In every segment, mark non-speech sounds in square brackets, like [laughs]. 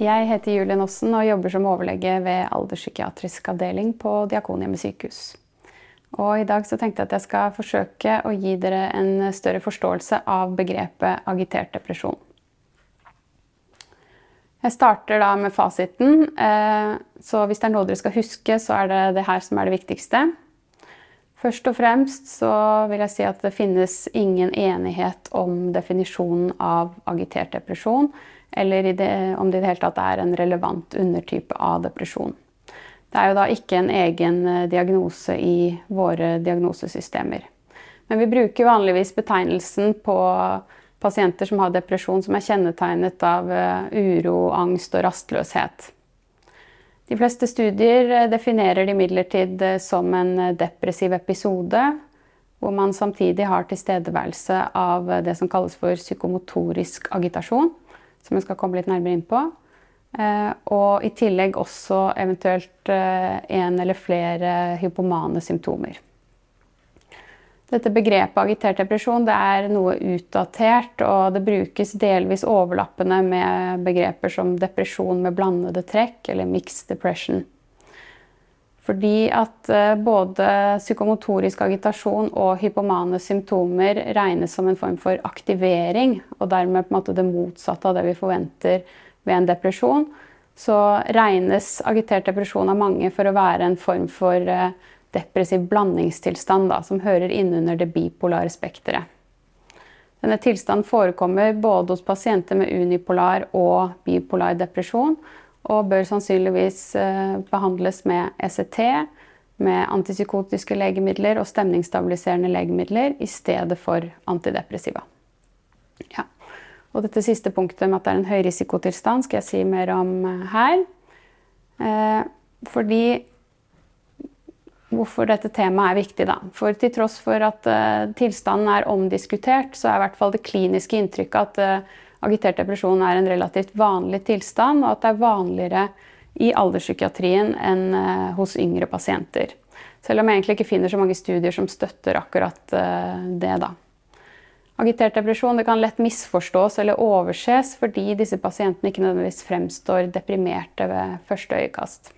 Jeg heter Julie Nossen og jobber som overlege ved alderspsykiatrisk avdeling på Diakonhjemmet sykehus. Og I dag så tenkte jeg at jeg skal forsøke å gi dere en større forståelse av begrepet agitert depresjon. Jeg starter da med fasiten. Eh, så hvis det er noe dere skal huske, så er det det her som er det viktigste. Først og fremst så vil jeg si at det finnes ingen enighet om definisjonen av agitert depresjon eller det, om det i det hele tatt er en relevant undertype av depresjon. Det er jo da ikke en egen eh, diagnose i våre diagnosesystemer. Men vi bruker vanligvis betegnelsen på pasienter som har depresjon som er kjennetegnet av eh, uro, angst og rastløshet. De fleste studier eh, definerer det imidlertid som en depressiv episode, hvor man samtidig har tilstedeværelse av det som kalles for psykomotorisk agitasjon som jeg skal komme litt nærmere inn på. Eh, og i tillegg også eventuelt eh, en eller flere hypomane symptomer. Dette begrepet agitert depresjon det er noe utdatert, og det brukes delvis overlappende med begreper som depresjon med blandede trekk eller mixed depression. Fordi at eh, både psykomotorisk agitasjon og hypomane symptomer regnes som en form for aktivering, og dermed på en måte det motsatte av det vi forventer ved en depresjon, så regnes agitert depresjon av mange for å være en form for eh, depressiv blandingstilstand da, som hører innunder det bipolare spekteret. Denne tilstanden forekommer både hos pasienter med unipolar og bipolar depresjon, og bør sannsynligvis eh, behandles med ECT, med antipsykotiske legemidler og stemningsstabiliserende legemidler i stedet for antidepressiva. Ja. Og dette siste punktet med at det er en høyrisikotilstand, skal jeg si mer om eh, her. Eh, fordi Hvorfor dette temaet er viktig, da. For til tross for at uh, tilstanden er omdiskutert, så er i hvert fall det kliniske inntrykket at uh, agitert depresjon er en relativt vanlig tilstand, og at det er vanligere i alderspsykiatrien enn eh, hos yngre pasienter. Selv om jeg egentlig ikke finner så mange studier som støtter akkurat eh, det. da. Agitert depresjon kan lett misforstås eller overses fordi disse pasientene ikke nødvendigvis fremstår deprimerte ved første øyekast.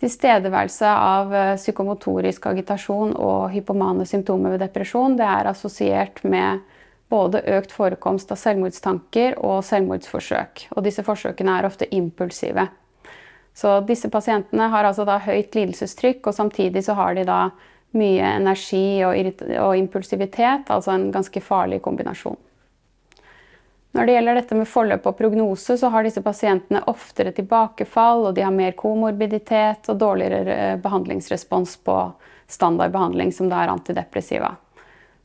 Tilstedeværelse av eh, psykomotorisk agitasjon og hypomane symptomer ved depresjon er assosiert med både økt forekomst av selvmordstanker og selvmordsforsøk. Og disse forsøkene er ofte impulsive. Så disse pasientene har altså høyt lidelsestrykk, og samtidig så har de da mye energi og, og impulsivitet, altså en ganske farlig kombinasjon. Når det gjelder dette med forløp og prognose, så har disse pasientene oftere tilbakefall, og de har mer komorbiditet og dårligere eh, behandlingsrespons på standardbehandling, som det er antidepressiva.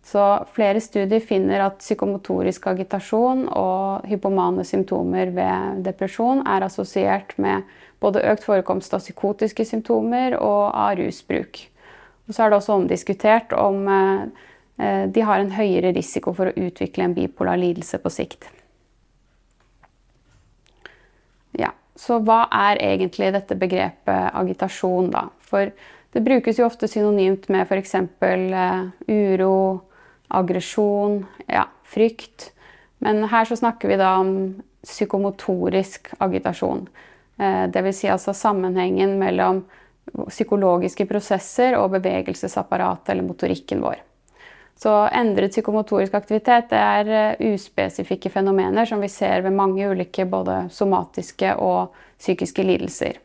Så flere studier finner at psykomotorisk agitasjon og hypomane symptomer ved depresjon er assosiert med både økt forekomst av psykotiske symptomer og av rusbruk. Og så er det også omdiskutert om eh, de har en høyere risiko for å utvikle en bipolar lidelse på sikt. Ja, Så hva er egentlig dette begrepet agitasjon, da? For det brukes jo ofte synonymt med f.eks. Uh, uro, aggresjon, ja, frykt. Men her så snakker vi da om psykomotorisk agitasjon. Eh, Dvs. Si altså sammenhengen mellom psykologiske prosesser og bevegelsesapparatet eller motorikken vår. Så endret psykomotorisk aktivitet er eh, uspesifikke fenomener som vi ser ved mange ulike både somatiske og psykiske lidelser.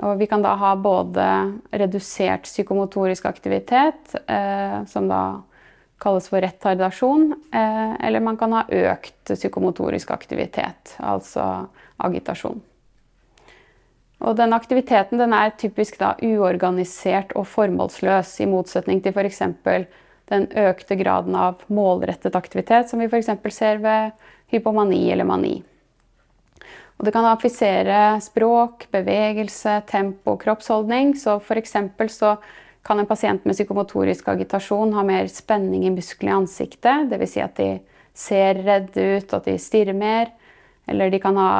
Og vi kan da ha både redusert psykomotorisk aktivitet, eh, som da kalles for retardasjon, eh, eller man kan ha økt psykomotorisk aktivitet, altså agitasjon. Og den aktiviteten den er typisk da uorganisert og formålsløs, i motsetning til f.eks. den økte graden av målrettet aktivitet som vi f.eks. ser ved hypomani eller mani. Og det kan affisere språk, bevegelse, tempo, kroppsholdning. Så f.eks. så kan en pasient med psykomotorisk agitasjon ha mer spenning i musklene i ansiktet. Dvs. Si at de ser redde ut, at de stirrer mer. Eller de kan ha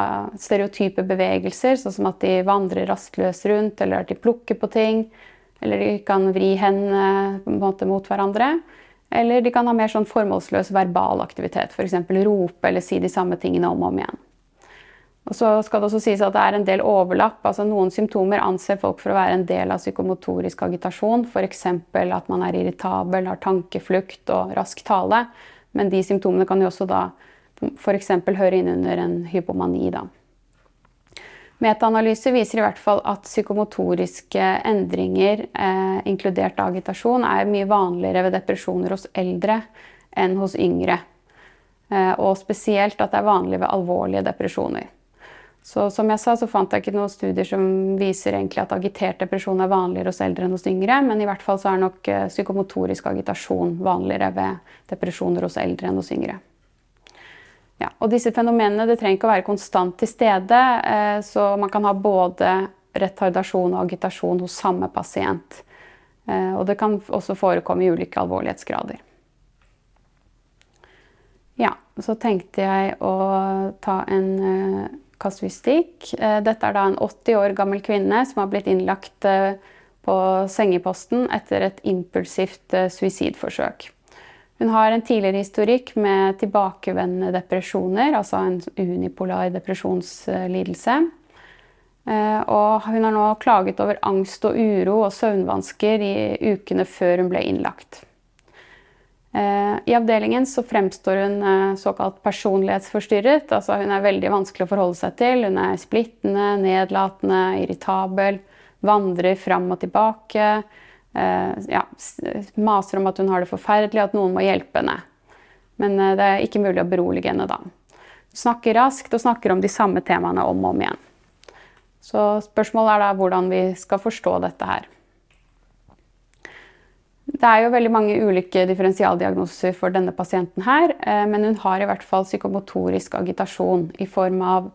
stereotype bevegelser, sånn som at de vandrer rastløst rundt, eller at de plukker på ting. Eller de kan vri hendene mot hverandre. Eller de kan ha mer sånn formålsløs verbal aktivitet, f.eks. Rope eller si de samme tingene om og om igjen. Og så skal det også sies at det er en del overlapp. altså Noen symptomer anser folk for å være en del av psykomotorisk agitasjon. F.eks. at man er irritabel, har tankeflukt og rask tale. Men de symptomene kan jo også da f.eks. høre inn under en hypomani. da. Metaanalyse viser i hvert fall at psykomotoriske endringer, eh, inkludert agitasjon, er mye vanligere ved depresjoner hos eldre enn hos yngre. Eh, og spesielt at det er vanlig ved alvorlige depresjoner. Så som jeg sa, så fant jeg ikke noen studier som viser egentlig at agitert depresjon er vanligere hos eldre enn hos yngre, men i hvert fall så er nok eh, psykomotorisk agitasjon vanligere ved depresjoner hos eldre enn hos yngre. Ja, og disse fenomenene det trenger ikke å være konstant til stede, eh, så man kan ha både retardasjon og agitasjon hos samme pasient. Eh, og det kan også forekomme i ulike alvorlighetsgrader. Ja, så tenkte jeg å ta en kasuistikk. Eh, dette er da en 80 år gammel kvinne som har blitt innlagt eh, på sengeposten etter et impulsivt eh, suicidforsøk. Hun har en tidligere historikk med tilbakevendende depresjoner, altså en unipolar depresjonslidelse. Og hun har nå klaget over angst og uro og søvnvansker i ukene før hun ble innlagt. Eh, I avdelingen så fremstår hun eh, såkalt personlighetsforstyrret. altså Hun er veldig vanskelig å forholde seg til. Hun er splittende, nedlatende, irritabel, vandrer fram og tilbake. Eh, ja, maser om at hun har det forferdelig, at noen må hjelpe henne. Men det er ikke mulig å berolige henne da. Hun snakker raskt og snakker om de samme temaene om og om igjen. Så spørsmålet er da hvordan vi skal forstå dette her. Det er jo veldig mange ulike differensialdiagnoser for denne pasienten her, eh, men hun har i hvert fall psykomotorisk agitasjon i form av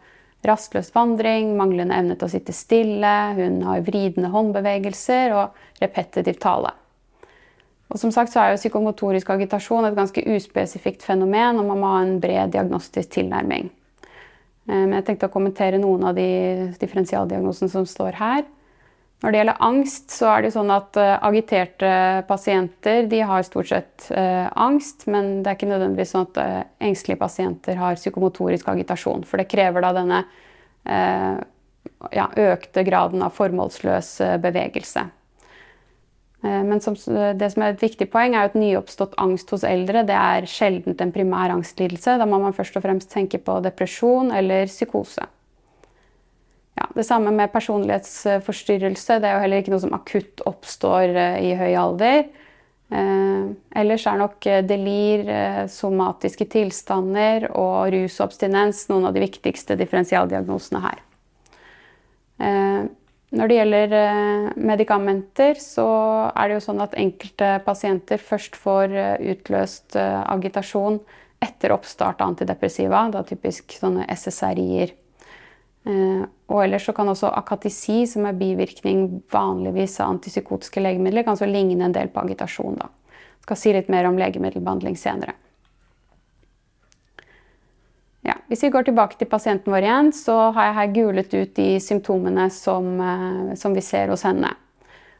rastløs vandring, manglende evne til å sitte stille, hun har vridende håndbevegelser og repetitiv tale. Og som sagt så er jo Psykomotorisk agitasjon et ganske uspesifikt fenomen, og man må ha en bred diagnostisk tilnærming. Eh, men jeg tenkte å kommentere noen av de differensialdiagnosene som står her. Når det gjelder angst, så er det sånn at uh, agiterte pasienter de har stort sett uh, angst, men det er ikke nødvendigvis sånn at uh, engstelige pasienter har psykomotorisk agitasjon. For det krever da denne ja, økte graden av formålsløs bevegelse. Men som, det som er et viktig poeng, er at nyoppstått angst hos eldre det er sjelden en primær angstlidelse. Da må man først og fremst tenke på depresjon eller psykose. Ja, det samme med personlighetsforstyrrelse. Det er jo heller ikke noe som akutt oppstår eh, i høy alder. Eh, ellers er nok eh, delir, eh, somatiske tilstander og rusobstinens noen av de viktigste differensialdiagnosene her. Eh, når det gjelder eh, medikamenter, så er det jo sånn at enkelte pasienter først får utløst agitasjon etter oppstart av antidepressiva, da typisk sånne SSRI-er. Eh, og ellers kan også akatisi, som er bivirkning vanligvis av antipsykotiske legemidler, kan så ligne en del på agitasjon. da. Jeg skal si litt mer om legemiddelbehandling senere. Ja, hvis vi går tilbake til pasienten vår igjen, så har jeg her gulet ut de symptomene som, eh, som vi ser hos henne.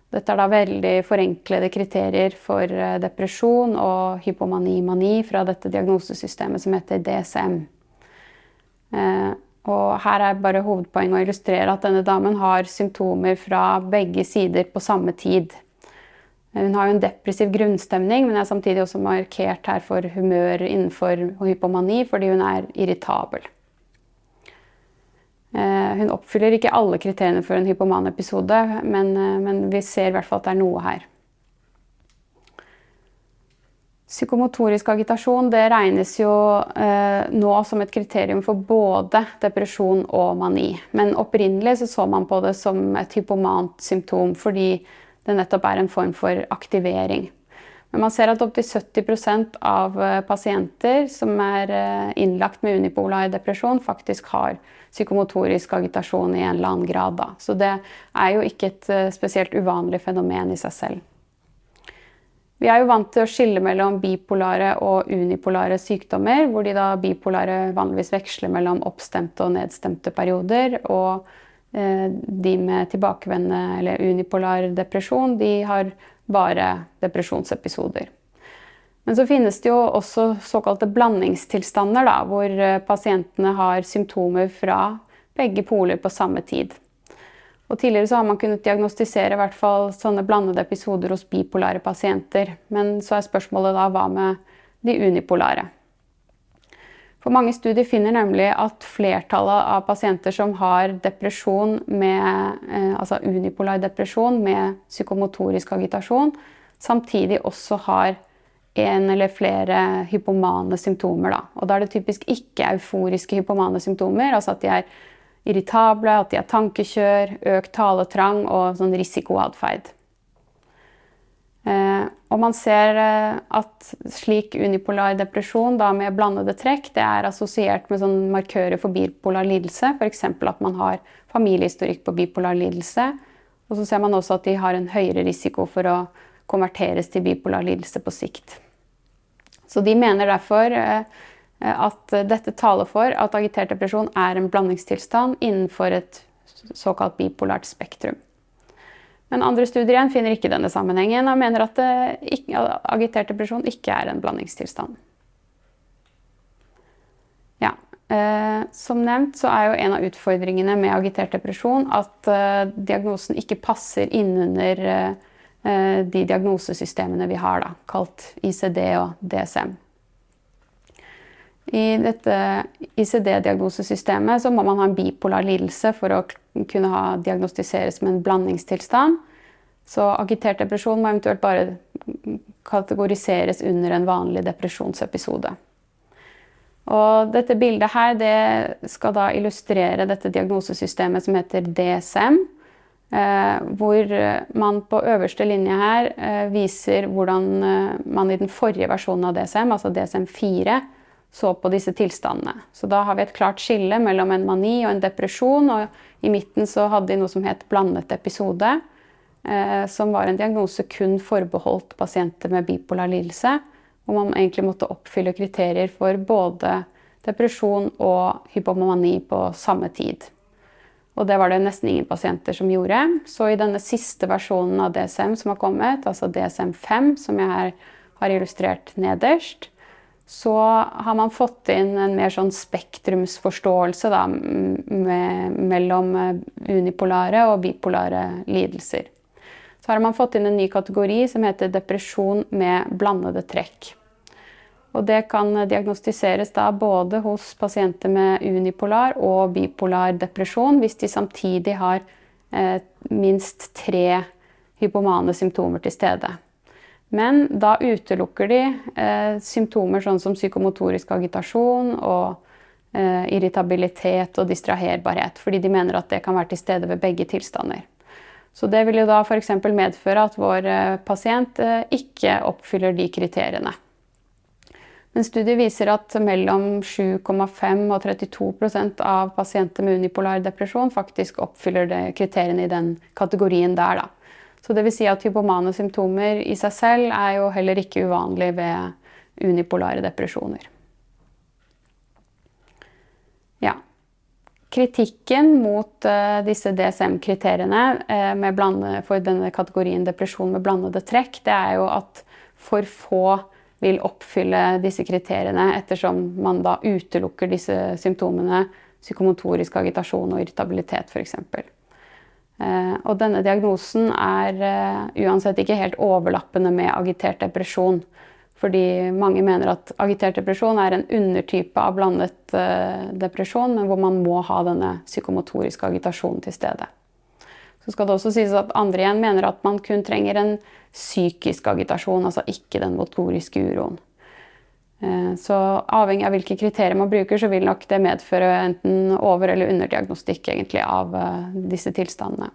Dette er da veldig forenklede kriterier for eh, depresjon og hypomani-mani fra dette diagnosesystemet som heter DSM. Og her er bare hovedpoenget å illustrere at denne damen har symptomer fra begge sider på samme tid. Hun har jo en depressiv grunnstemning, men er samtidig også markert her for humør innenfor hypomani fordi hun er irritabel. Eh, hun oppfyller ikke alle kriteriene for en hypoman-episode, men, eh, men vi ser i hvert fall at det er noe her. Psykomotorisk agitasjon det regnes jo eh, nå som et kriterium for både depresjon og mani. Men opprinnelig så, så man på det som et hypomant symptom fordi det nettopp er en form for aktivering. Men man ser at opptil 70% av eh, pasienter som er eh, innlagt med unipolar depresjon, faktisk har psykomotorisk agitasjon i en eller annen grad. Da. Så det er jo ikke et eh, spesielt uvanlig fenomen i seg selv. Vi er jo vant til å skille mellom bipolare og unipolare sykdommer, hvor de da bipolare vanligvis veksler mellom oppstemte og nedstemte perioder. Og eh, de med tilbakevendende eller unipolar depresjon, de har bare depresjonsepisoder. Men så finnes det jo også såkalte blandingstilstander, da, hvor eh, pasientene har symptomer fra begge poler på samme tid. Og tidligere så har man kunnet diagnostisere hvert fall sånne blandede episoder hos bipolare pasienter. Men så er spørsmålet da hva med de unipolare? For mange studier finner nemlig at flertallet av pasienter som har depresjon med, eh, altså unipolar depresjon med psykomotorisk agitasjon, samtidig også har en eller flere hypomane symptomer. Da. Og da er det typisk ikke euforiske hypomane symptomer, altså at de er irritable, at de har tankekjør, økt taletrang og sånn risikoatferd. Eh, og man ser eh, at slik unipolar depresjon da med blandede trekk det er assosiert med sånn markører for bipolar lidelse, f.eks. at man har familiehistorikk på bipolar lidelse. Og så ser man også at de har en høyere risiko for å konverteres til bipolar lidelse på sikt. Så de mener derfor eh, at dette taler for at agitert depresjon er en blandingstilstand innenfor et såkalt bipolart spektrum. Men andre studier igjen finner ikke denne sammenhengen og mener at agitert depresjon ikke er en blandingstilstand. Ja, eh, Som nevnt så er jo en av utfordringene med agitert depresjon at eh, diagnosen ikke passer innunder eh, Eh, de diagnosesystemene vi har, da, kalt ICD og DSM. I dette ICD-diagnosesystemet så må man ha en bipolar lidelse for å kunne ha diagnostiseres med en blandingstilstand. Så agitert depresjon må eventuelt bare kategoriseres under en vanlig depresjonsepisode. Og dette bildet her det skal da illustrere dette diagnosesystemet som heter DSM. Eh, hvor man på øverste linje her eh, viser hvordan eh, man i den forrige versjonen av DSM, altså DSM-4, så på disse tilstandene. Så da har vi et klart skille mellom en mani og en depresjon. Og i midten så hadde de noe som het blandet episode, som var en diagnose kun forbeholdt pasienter med bipolar lidelse. Hvor man egentlig måtte oppfylle kriterier for både depresjon og hypomani på samme tid. Og det var det nesten ingen pasienter som gjorde. Så i denne siste versjonen av DSM som har kommet, altså DSM-5, som jeg har illustrert nederst, så har man fått inn en mer sånn spektrumsforståelse da, med, mellom eh, unipolare og bipolare lidelser. Så har man fått inn en ny kategori som heter depresjon med blandede trekk. Og det kan diagnostiseres da både hos pasienter med unipolar og bipolar depresjon hvis de samtidig har eh, minst tre hypomane symptomer til stede. Men da utelukker de eh, symptomer sånn som psykomotorisk agitasjon og eh, irritabilitet og distraherbarhet, fordi de mener at det kan være til stede ved begge tilstander. Så det vil jo da f.eks. medføre at vår eh, pasient eh, ikke oppfyller de kriteriene. Men studiet viser at mellom 7,5 og 32% av pasienter med unipolar depresjon faktisk oppfyller kriteriene i den kategorien der. Da. Så vil si at hypomane symptomer i seg selv er jo heller ikke uvanlig ved unipolare depresjoner. Ja. Kritikken mot uh, disse DSM-kriteriene uh, for denne kategorien depresjon med blandede trekk, det er jo at for få vil oppfylle disse kriteriene, ettersom man da utelukker disse symptomene, psykomotorisk agitasjon og irritabilitet f.eks. Eh, og denne diagnosen er eh, uansett ikke helt overlappende med agitert depresjon. Fordi mange mener at agitert depresjon er en undertype av blandet eh, depresjon, men hvor man må ha denne psykomotoriske agitasjonen til stede. Så skal det også sies at andre igjen mener at man kun trenger en psykisk agitasjon, altså ikke den motoriske uroen. Eh, så avhengig av hvilke kriterier man bruker, så vil nok det medføre enten over- eller underdiagnostikk egentlig av eh, disse tilstandene.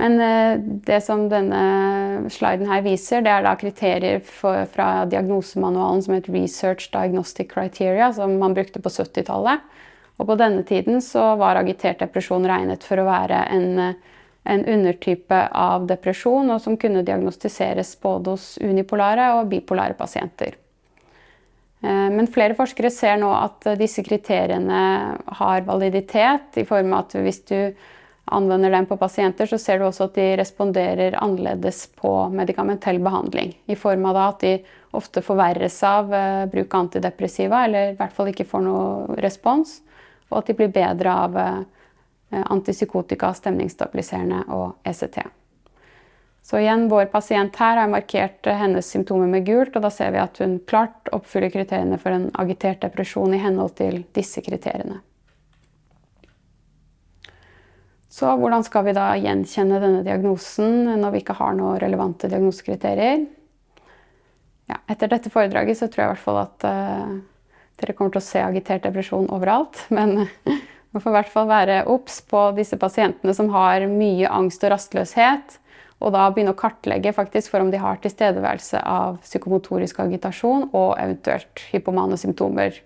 Men eh, det som denne sliden her viser, det er da kriterier for, fra diagnosemanualen som het Research Diagnostic Criteria, som man brukte på 70-tallet. Og på denne tiden så var agitert depresjon regnet for å være en, en undertype av depresjon, og som kunne diagnostiseres både hos unipolare og bipolare pasienter. Eh, men flere forskere ser nå at disse kriteriene har validitet, i form av at hvis du anvender dem på pasienter, så ser du også at de responderer annerledes på medikamentell behandling. I form av at de ofte forverres av eh, bruk av antidepressiva, eller i hvert fall ikke får noe respons. og at de blir bedre av antipsykotika, stemningsstabiliserende og ECT. Så igjen, vår pasient her har markert hennes symptomer med gult, og da ser vi at hun klart oppfyller kriteriene for en agitert depresjon i henhold til disse kriteriene. Så hvordan skal vi da gjenkjenne denne diagnosen når vi ikke har noen relevante diagnosekriterier? Ja, etter dette foredraget så tror jeg i hvert fall at uh, dere kommer til å se agitert depresjon overalt. Men [laughs] man får i hvert fall være obs på disse pasientene som har mye angst og rastløshet og da begynne å kartlegge faktisk for om de har tilstedeværelse av psykomotorisk agitasjon og eventuelt hypomane symptomer.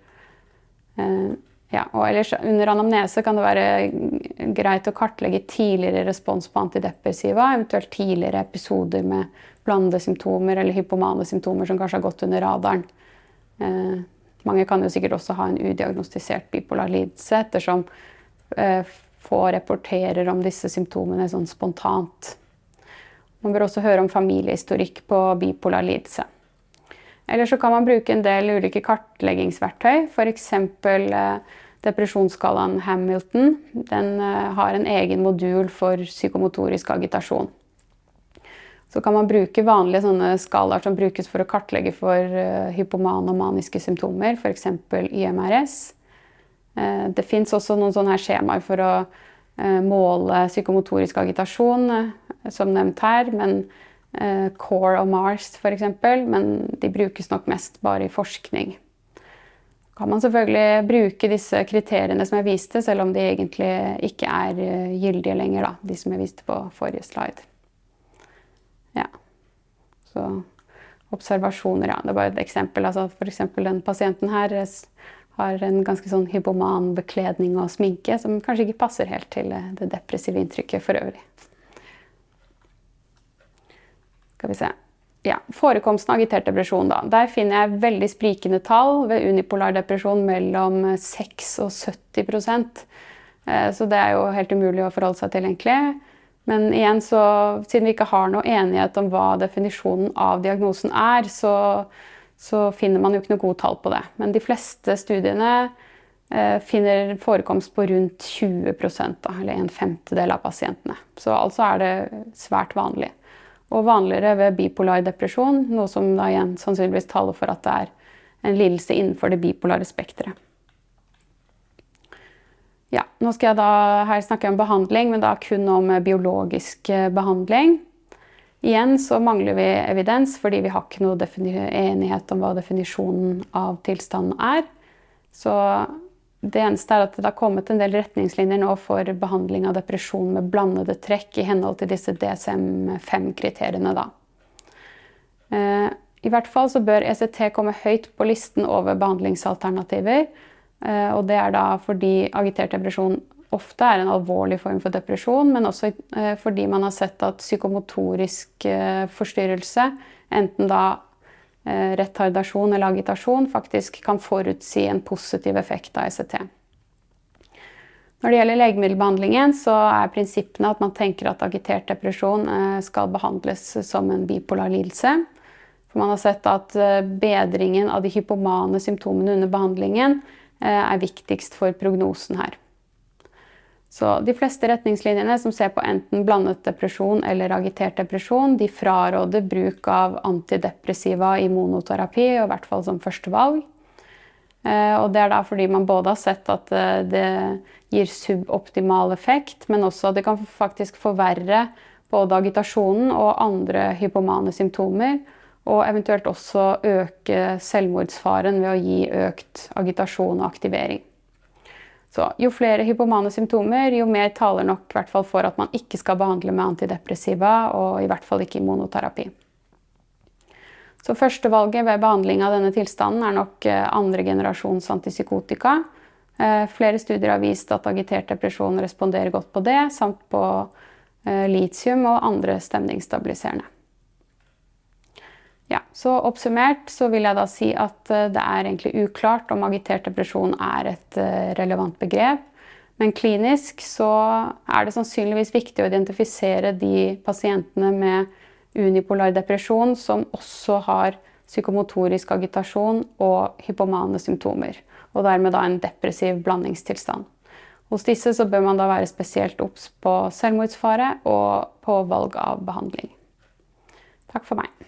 Eh, ja, og ellers under anamnese kan det være greit å kartlegge tidligere respons på antidepressiva, eventuelt tidligere episoder med blandede symptomer eller hypomane symptomer som kanskje har gått under radaren. Mange kan jo sikkert også ha en udiagnostisert bipolar lidelse, ettersom eh, få rapporterer om disse symptomene sånn spontant. Man bør også høre om familiehistorikk på bipolar lidelse. Eller så kan man bruke en del ulike kartleggingsverktøy, f.eks. Eh, depresjonsskalaen Hamilton. Den eh, har en egen modul for psykomotorisk agitasjon. Så kan man bruke vanlige skalaer som brukes for å kartlegge for uh, hypomane og maniske symptomer, f.eks. YMRS. Uh, det fins også noen sånne skjemaer for å uh, måle psykomotorisk agitasjon som nevnt her. Men eh, Core og Mars f.eks. Men de brukes nok mest bare i forskning. Kan man selvfølgelig bruke disse kriteriene som jeg viste, selv om de egentlig ikke er eh, gyldige lenger, da, de som jeg viste på forrige slide. Så observasjoner, ja. Det er bare et eksempel. Altså, F.eks. den pasienten her har en ganske sånn hypoman bekledning og sminke som kanskje ikke passer helt til eh, det depressive inntrykket for øvrig. Skal vi se. Ja, Forekomsten av agitert depresjon. da. Der finner jeg veldig sprikende tall ved unipolar depresjon mellom 6 og 70 eh, Så det er jo helt umulig å forholde seg til, egentlig. Men igjen, så, siden vi ikke har noe enighet om hva definisjonen av diagnosen er, så, så finner man jo ikke noe gode tall på det. Men de fleste studiene eh, finner forekomst på rundt 20 da, eller en femtedel av pasientene. Så altså er det svært vanlig og vanligere ved bipolar depresjon, noe som da igjen sannsynligvis taler for at det er en lidelse innenfor det bipolare spekteret. Ja, nå skal jeg da her snakke om behandling, men da kun om biologisk eh, behandling. Igjen så mangler vi evidens, fordi vi har ikke noe enighet om hva definisjonen av tilstanden er. Så det eneste er at det har kommet en del retningslinjer nå for behandling av depresjon med blandede trekk i henhold til disse DSM-5-kriteriene. Eh, I hvert fall så bør ECT komme høyt på listen over behandlingsalternativer. Eh, og det er da fordi agitert depresjon ofte er en alvorlig form for depresjon, men også eh, fordi man har sett at psykomotorisk forstyrrelse, enten da Eh, retardasjon eller agitasjon faktisk kan forutsi en positiv effekt av ECT. Når det gjelder legemiddelbehandlingen, så er prinsippene at man tenker at agitert depresjon eh, skal behandles som en bipolar lidelse. For man har sett at eh, bedringen av de hypomane symptomene under behandlingen er viktigst for prognosen her. Så de fleste retningslinjene som ser på enten blandet depresjon eller agitert depresjon, de fraråder bruk av antidepressiva i monoterapi, og i hvert fall som førstevalg. Eh, og det er da fordi man både har sett at eh, det gir suboptimal effekt, men også at det kan faktisk forverre både agitasjonen og andre hypomane symptomer. Og eventuelt også øke selvmordsfaren ved å gi økt agitasjon og aktivering. Så jo flere hypomane symptomer, jo mer taler nok for at man ikke skal behandle med antidepressiva, og i hvert fall ikke i monoterapi. Så Førstevalget ved behandling av denne tilstanden er nok eh, andre generasjons antipsykotika. Eh, flere studier har vist at agitert depresjon responderer godt på det, samt på eh, litium og andre stemningsstabiliserende. Ja, så Oppsummert så vil jeg da si at eh, det er egentlig uklart om agitert depresjon er et eh, relevant begrep. Men klinisk så er det sannsynligvis viktig å identifisere de pasientene med unipolar depresjon som også har psykomotorisk agitasjon og hypomane symptomer. Og dermed da en depressiv blandingstilstand. Hos disse så bør man da være spesielt obs på selvmordsfare og på valg av behandling. Takk for meg.